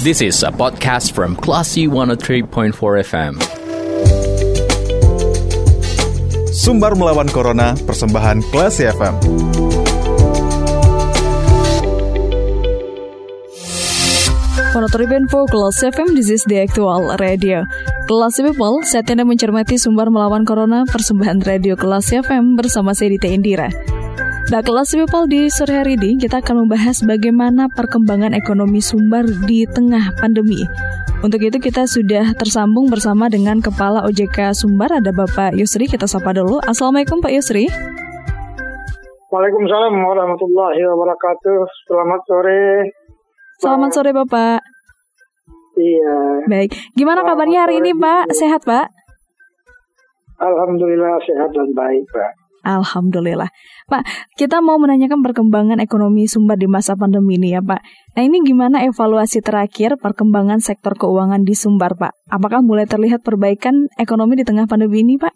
This is a podcast from Classy 103.4 FM. Sumbar melawan Corona, persembahan Classy FM. Info Kelas FM, this is the actual radio. Kelas People, saat Anda mencermati sumber melawan Corona, persembahan radio Kelas FM bersama saya Dita Indira. Nah, kelas people di sore hari ini kita akan membahas bagaimana perkembangan ekonomi Sumbar di tengah pandemi. Untuk itu kita sudah tersambung bersama dengan Kepala OJK Sumbar, ada Bapak Yusri. Kita sapa dulu. Assalamualaikum Pak Yusri. Waalaikumsalam warahmatullahi wabarakatuh. Selamat sore. Selamat sore Bapak. Iya. Baik. Gimana Selamat kabarnya hari ini Pak? Sehat Pak? Alhamdulillah sehat dan baik Pak. Alhamdulillah. Pak, kita mau menanyakan perkembangan ekonomi Sumbar di masa pandemi ini ya Pak. Nah ini gimana evaluasi terakhir perkembangan sektor keuangan di Sumbar Pak? Apakah mulai terlihat perbaikan ekonomi di tengah pandemi ini Pak?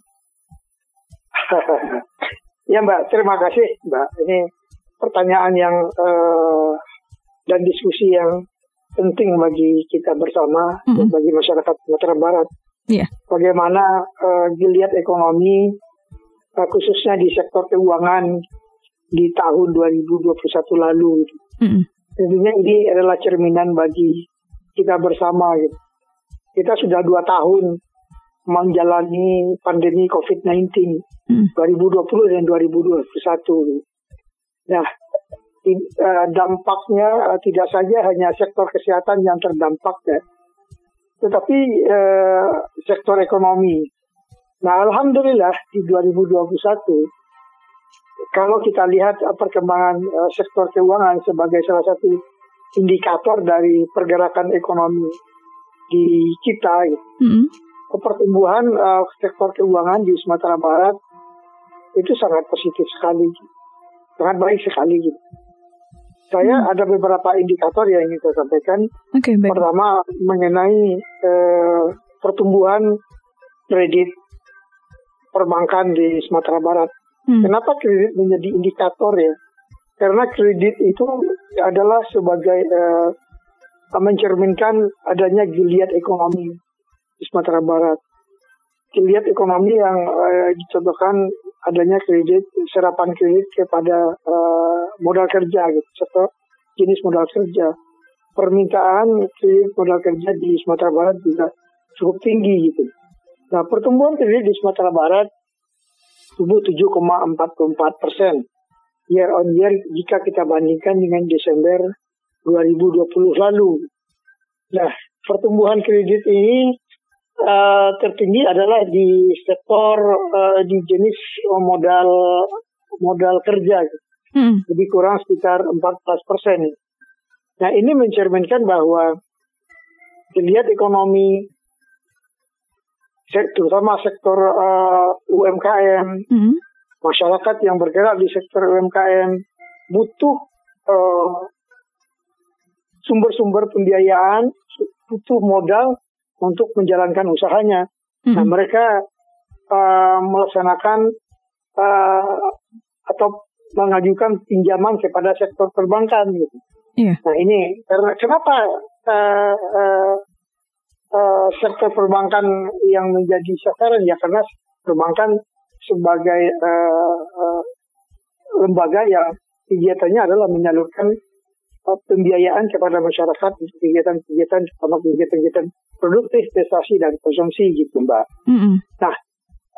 ya Mbak, terima kasih Mbak. Ini pertanyaan yang uh, dan diskusi yang penting bagi kita bersama mm -hmm. bagi masyarakat Sumatera Barat. Yeah. Bagaimana uh, geliat ekonomi khususnya di sektor keuangan di tahun 2021 lalu. Mm. Tentunya ini adalah cerminan bagi kita bersama. Gitu. Kita sudah dua tahun menjalani pandemi COVID-19 mm. 2020 dan 2021. Nah, uh, dampaknya uh, tidak saja hanya sektor kesehatan yang terdampak ya, tetapi uh, sektor ekonomi Nah, alhamdulillah di 2021 kalau kita lihat perkembangan uh, sektor keuangan sebagai salah satu indikator dari pergerakan ekonomi di kita, mm-hmm. pertumbuhan uh, sektor keuangan di Sumatera Barat itu sangat positif sekali, sangat baik sekali. Gitu. Saya hmm. ada beberapa indikator yang ingin saya sampaikan. Okay, baik. Pertama mengenai uh, pertumbuhan kredit perbankan di Sumatera Barat. Hmm. Kenapa kredit menjadi indikator ya? Karena kredit itu adalah sebagai uh, mencerminkan adanya giliat ekonomi di Sumatera Barat. Giliat ekonomi yang uh, dicontohkan adanya kredit, serapan kredit kepada uh, modal kerja gitu, serta jenis modal kerja. Permintaan kredit modal kerja di Sumatera Barat juga cukup tinggi gitu. Nah, pertumbuhan kredit di Sumatera Barat tumbuh 7,44 persen year on year jika kita bandingkan dengan Desember 2020 lalu. Nah, pertumbuhan kredit ini uh, tertinggi adalah di sektor uh, di jenis modal modal kerja, hmm. lebih kurang sekitar 14 persen. Nah, ini mencerminkan bahwa dilihat ekonomi terutama sektor uh, UMKM, mm-hmm. masyarakat yang bergerak di sektor UMKM butuh uh, sumber-sumber pembiayaan, butuh modal untuk menjalankan usahanya. Mm-hmm. Nah, mereka uh, melaksanakan uh, atau mengajukan pinjaman kepada sektor perbankan gitu. Yeah. Nah ini karena kenapa uh, uh, uh, sektor perbankan yang menjadi sasaran ya karena perbankan sebagai uh, uh, lembaga yang kegiatannya adalah menyalurkan uh, pembiayaan kepada masyarakat untuk kegiatan-kegiatan terutama kegiatan-kegiatan produktif, investasi dan konsumsi gitu mbak. Mm -hmm. Nah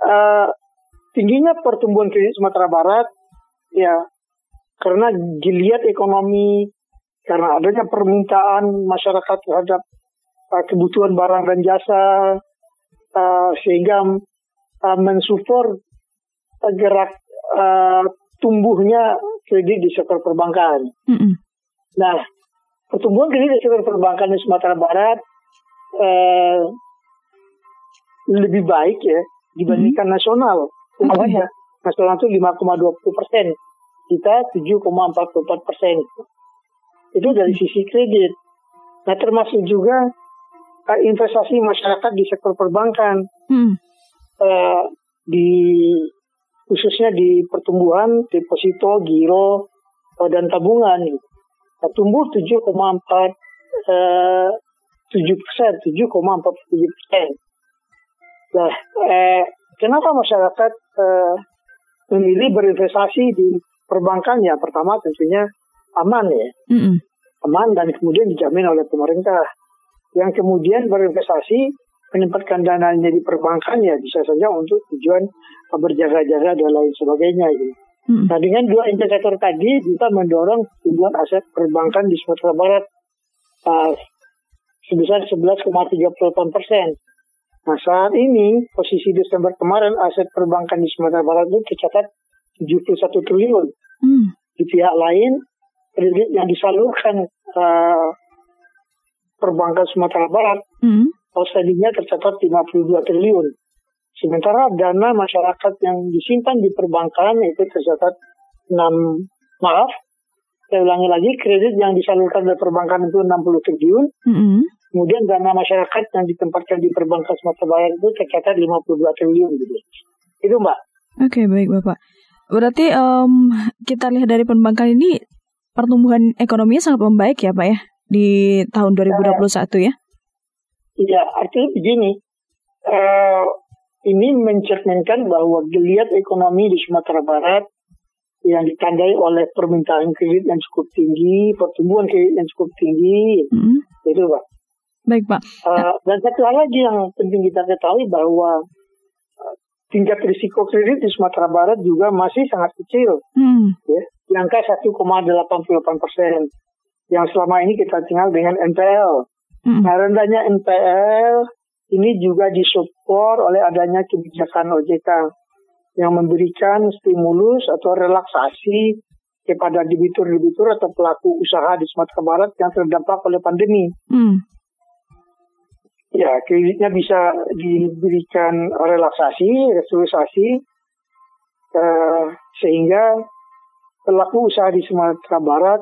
uh, tingginya pertumbuhan kredit Sumatera Barat ya karena giliat ekonomi karena adanya permintaan masyarakat terhadap uh, kebutuhan barang dan jasa uh, sehingga uh, mensupport uh, gerak uh, tumbuhnya kredit di sektor perbankan. Mm -hmm. Nah, pertumbuhan kredit di sektor perbankan di Sumatera Barat uh, lebih baik ya dibandingkan mm -hmm. nasional. Oh, ya. Nasional itu 5,20 persen, kita 7,44 persen. Itu dari sisi kredit. Nah termasuk juga investasi masyarakat di sektor perbankan hmm. uh, di khususnya di pertumbuhan deposito, giro uh, dan tabungan uh, tumbuh 7,4 uh, persen, 7,47 persen. Nah, eh, kenapa masyarakat eh, memilih berinvestasi di perbankan ya? Pertama tentunya aman ya, mm -hmm. aman dan kemudian dijamin oleh pemerintah. Yang kemudian berinvestasi menempatkan dananya di perbankan ya bisa saja untuk tujuan berjaga-jaga dan lain sebagainya gitu. Hmm. Nah dengan dua indikator tadi kita mendorong tumbuhan aset perbankan di Sumatera Barat uh, sebesar 11,38 persen. Nah saat ini posisi Desember kemarin aset perbankan di Sumatera Barat itu tercatat 71 triliun. Hmm. Di pihak lain kredit yang disalurkan uh, perbankan Sumatera Barat hmm. outstandingnya tercatat 52 triliun. Sementara dana masyarakat yang disimpan di perbankan itu tercatat 6 maaf saya ulangi lagi kredit yang disalurkan dari perbankan itu 60 triliun. Mm-hmm. Kemudian dana masyarakat yang ditempatkan di perbankan Sumatera Barat itu tercatat 52 triliun gitu. Itu Mbak. Oke, okay, baik Bapak. Berarti um, kita lihat dari perbankan ini pertumbuhan ekonominya sangat membaik ya Pak ya di tahun 2021 ya? Iya, artinya begini. Uh, ini mencerminkan bahwa geliat ekonomi di Sumatera Barat yang ditandai oleh permintaan kredit yang cukup tinggi, pertumbuhan kredit yang cukup tinggi, mm. itu pak. Baik pak. Uh, dan satu hal lagi yang penting kita ketahui bahwa uh, tingkat risiko kredit di Sumatera Barat juga masih sangat kecil, mm. ya, di angka 1,88 persen, yang selama ini kita tinggal dengan NPL. Mm. Nah rendahnya NPL ini juga disupport oleh adanya kebijakan OJK yang memberikan stimulus atau relaksasi kepada debitur-debitur atau pelaku usaha di Sumatera Barat yang terdampak oleh pandemi. Hmm. Ya, kreditnya bisa diberikan relaksasi, restrukturisasi, eh, sehingga pelaku usaha di Sumatera Barat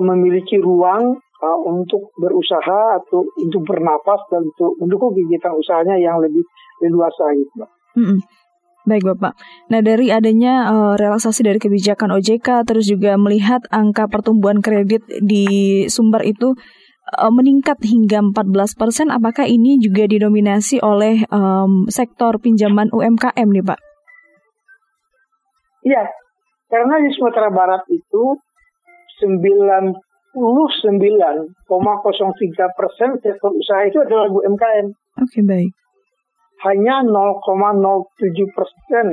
memiliki ruang uh, untuk berusaha atau untuk bernapas dan untuk mendukung kegiatan usahanya yang lebih leluasa gitu. Mm -hmm. Baik Bapak. Nah dari adanya uh, relaksasi dari kebijakan OJK terus juga melihat angka pertumbuhan kredit di Sumber itu uh, meningkat hingga 14 persen, apakah ini juga didominasi oleh um, sektor pinjaman UMKM nih Pak? Iya, karena di Sumatera Barat itu 9 99,03 persen sektor usaha itu adalah UMKM. Oke okay, baik. Hanya 0,07 persen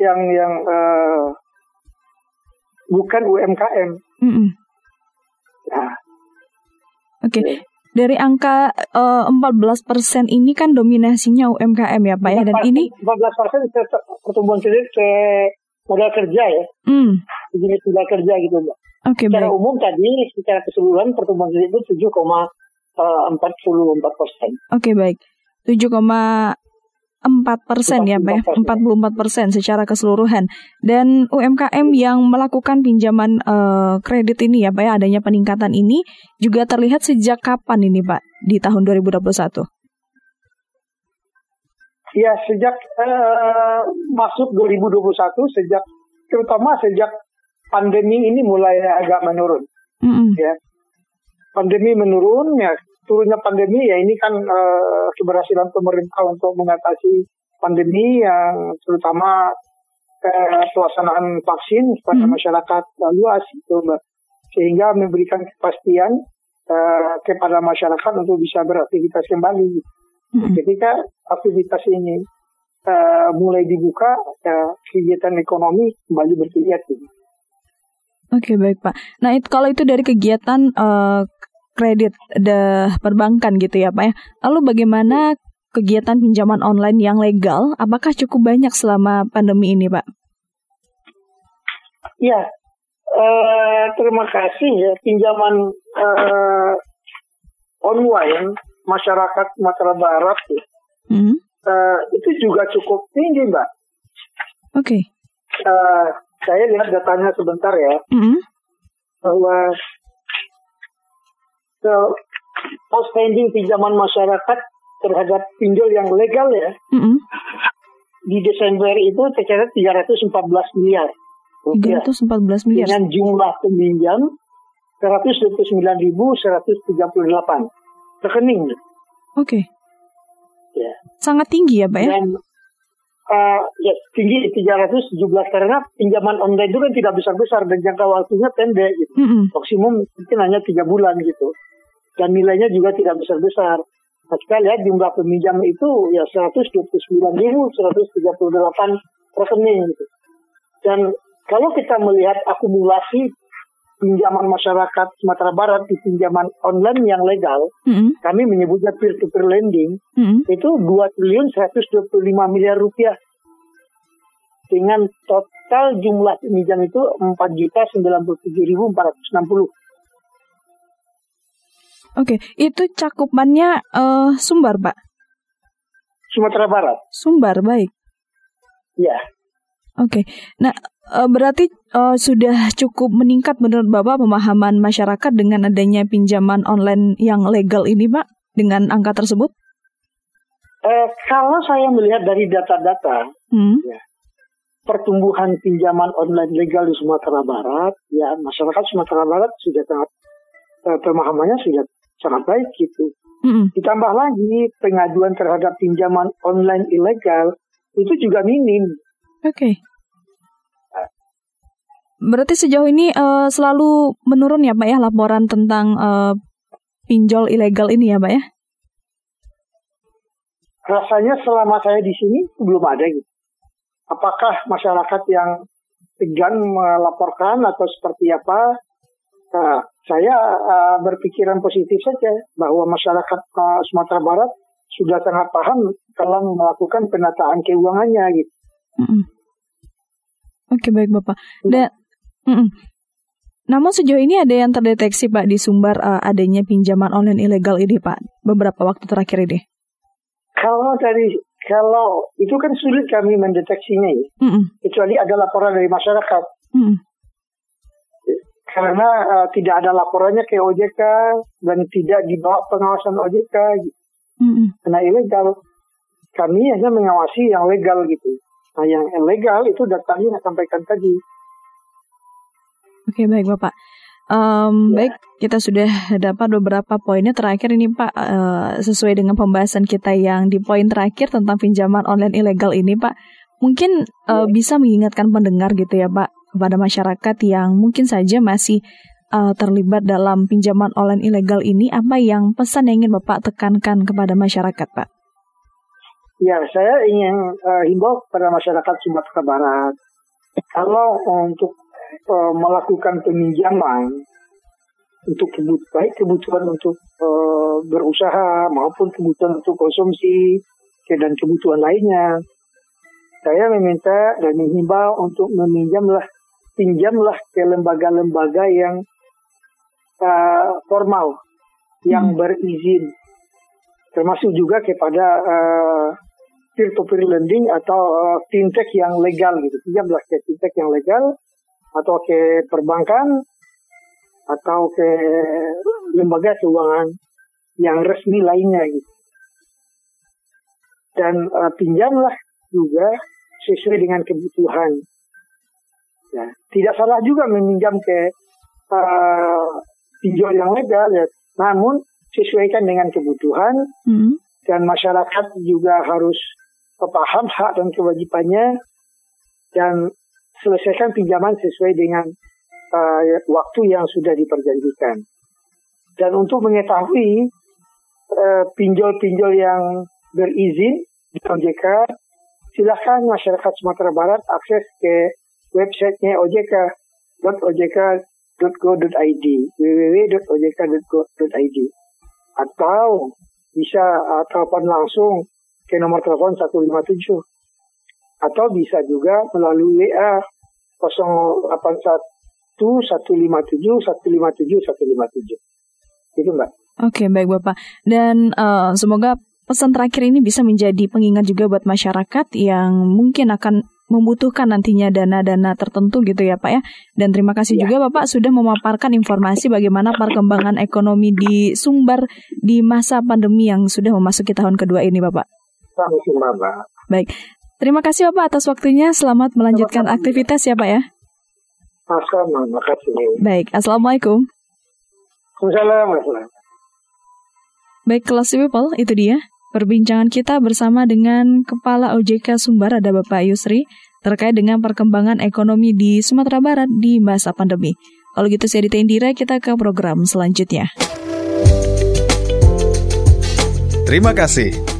yang yang uh, bukan UMKM. Mm -mm. Nah. Oke. Okay. Ya. Dari angka uh, eh, 14 persen ini kan dominasinya UMKM ya Pak ya dan ini 14 persen pertumbuhan kredit ke modal kerja ya. Mm. Jenis modal kerja gitu Mbak. Okay, secara baik. umum tadi secara keseluruhan pertumbuhan kredit itu 7,44 eh, persen. Oke okay, baik, 7,4 persen ya Pak ya, 44 persen secara keseluruhan. Dan UMKM yang melakukan pinjaman uh, kredit ini ya Pak ya, adanya peningkatan ini juga terlihat sejak kapan ini Pak di tahun 2021? Ya sejak uh, masuk 2021 sejak terutama sejak pandemi ini mulai agak menurun. Mm-hmm. Ya, pandemi menurun ya turunnya pandemi ya ini kan uh, keberhasilan pemerintah untuk mengatasi pandemi yang terutama uh, pelaksanaan vaksin kepada mm-hmm. masyarakat luas itu mbak sehingga memberikan kepastian uh, kepada masyarakat untuk bisa beraktivitas kembali. Mm-hmm. Ketika aktivitas ini uh, mulai dibuka, uh, kegiatan ekonomi kembali bergeliat. Gitu. Oke baik Pak. Nah itu kalau itu dari kegiatan uh, kredit de perbankan gitu ya Pak ya. Lalu bagaimana kegiatan pinjaman online yang legal? Apakah cukup banyak selama pandemi ini Pak? Ya, uh, terima kasih ya pinjaman uh, online masyarakat Sumatera Barat ya. Hmm. Uh, itu juga cukup tinggi Mbak. Oke. Okay. Uh, saya lihat datanya sebentar ya. Mm-hmm. Bahwa so, outstanding pinjaman masyarakat terhadap pinjol yang legal ya. Mm-hmm. Di Desember itu tercatat 314 miliar. 314 miliar. Dengan jumlah peminjam 129.138. rekening. Oke. Okay. Ya. Sangat tinggi ya, Pak ya? Dan uh, ya tinggi 317 karena pinjaman online itu kan tidak besar-besar dan jangka waktunya pendek gitu. Mm -hmm. Maksimum mungkin hanya tiga bulan gitu. Dan nilainya juga tidak besar-besar. Nah, kita lihat jumlah peminjam itu ya 129.138 rekening gitu. Dan kalau kita melihat akumulasi pinjaman masyarakat Sumatera Barat di pinjaman online yang legal, mm-hmm. kami menyebutnya peer-to-peer lending, mm-hmm. itu 2 triliun 125 miliar rupiah. Dengan total jumlah pinjam itu 4 juta 97.460. Oke, itu cakupannya uh, Sumbar, Pak? Sumatera Barat. Sumbar, baik. Ya. Oke, nah uh, berarti uh, sudah cukup meningkat menurut Bapak pemahaman masyarakat dengan adanya pinjaman online yang legal ini, Pak, dengan angka tersebut? Uh, kalau saya melihat dari data-data, hmm. ya, pertumbuhan pinjaman online legal di Sumatera Barat, ya masyarakat Sumatera Barat sudah sangat uh, pemahamannya sudah sangat baik gitu. Mm-hmm. Ditambah lagi pengaduan terhadap pinjaman online ilegal itu juga minim. Oke. Okay. Berarti sejauh ini uh, selalu menurun ya Pak ya laporan tentang uh, pinjol ilegal ini ya Pak ya? Rasanya selama saya di sini belum ada gitu. Apakah masyarakat yang tegan melaporkan atau seperti apa? Nah, saya uh, berpikiran positif saja bahwa masyarakat uh, Sumatera Barat sudah sangat paham dalam melakukan penataan keuangannya gitu. Mm -mm. Oke baik bapak. Dan mm -mm. namun sejauh ini ada yang terdeteksi pak di Sumbar uh, adanya pinjaman online ilegal ini pak beberapa waktu terakhir ini. Kalau dari kalau itu kan sulit kami mendeteksinya ya. Mm -mm. Kecuali ada laporan dari masyarakat. Mm -mm karena uh, tidak ada laporannya ke OJK dan tidak dibawa pengawasan OJK gitu. Mm-hmm. Karena ilegal kami hanya mengawasi yang legal gitu. Nah yang ilegal itu datanya sampaikan tadi. Oke baik Bapak. Um, ya. Baik, kita sudah dapat beberapa poinnya terakhir ini Pak uh, sesuai dengan pembahasan kita yang di poin terakhir tentang pinjaman online ilegal ini Pak. Mungkin uh, ya. bisa mengingatkan pendengar gitu ya Pak kepada masyarakat yang mungkin saja masih uh, terlibat dalam pinjaman online ilegal ini, apa yang pesan yang ingin Bapak tekankan kepada masyarakat, Pak? Ya, saya ingin uh, himbau kepada masyarakat Sumatera Barat, kalau untuk uh, melakukan peminjaman untuk kebut baik kebutuhan untuk uh, berusaha maupun kebutuhan untuk konsumsi dan kebutuhan lainnya, saya meminta dan menghimbau untuk meminjamlah pinjamlah ke lembaga-lembaga yang uh, formal, yang hmm. berizin, termasuk juga kepada uh, peer-to-peer lending atau uh, fintech yang legal gitu. Pinjamlah ke fintech yang legal atau ke perbankan atau ke lembaga keuangan yang resmi lainnya gitu. Dan uh, pinjamlah juga sesuai dengan kebutuhan Ya, tidak salah juga meminjam ke uh, pinjol yang legal ya. Namun sesuaikan dengan kebutuhan hmm. dan masyarakat juga harus paham hak dan kewajibannya dan selesaikan pinjaman sesuai dengan uh, waktu yang sudah diperjanjikan. Dan untuk mengetahui uh, pinjol-pinjol yang berizin di OJK, silakan masyarakat Sumatera Barat akses ke websitenya OJK .ojk.go.id www.ojk.go.id atau bisa uh, telepon langsung ke nomor telepon 157 atau bisa juga melalui WA 081 157 157 157 itu mbak Oke baik bapak dan uh, semoga pesan terakhir ini bisa menjadi pengingat juga buat masyarakat yang mungkin akan membutuhkan nantinya dana-dana tertentu gitu ya Pak ya. Dan terima kasih ya. juga Bapak sudah memaparkan informasi bagaimana perkembangan ekonomi di Sumbar di masa pandemi yang sudah memasuki tahun kedua ini Bapak. Sama-sama. Baik. Terima kasih Bapak atas waktunya. Selamat melanjutkan Sama-sama. aktivitas ya Pak ya. Sama, makasih. Baik, Assalamualaikum. Assalamualaikum. Baik kelas people, itu dia perbincangan kita bersama dengan Kepala OJK Sumbar ada Bapak Yusri terkait dengan perkembangan ekonomi di Sumatera Barat di masa pandemi. Kalau gitu saya Dita Indira, kita ke program selanjutnya. Terima kasih.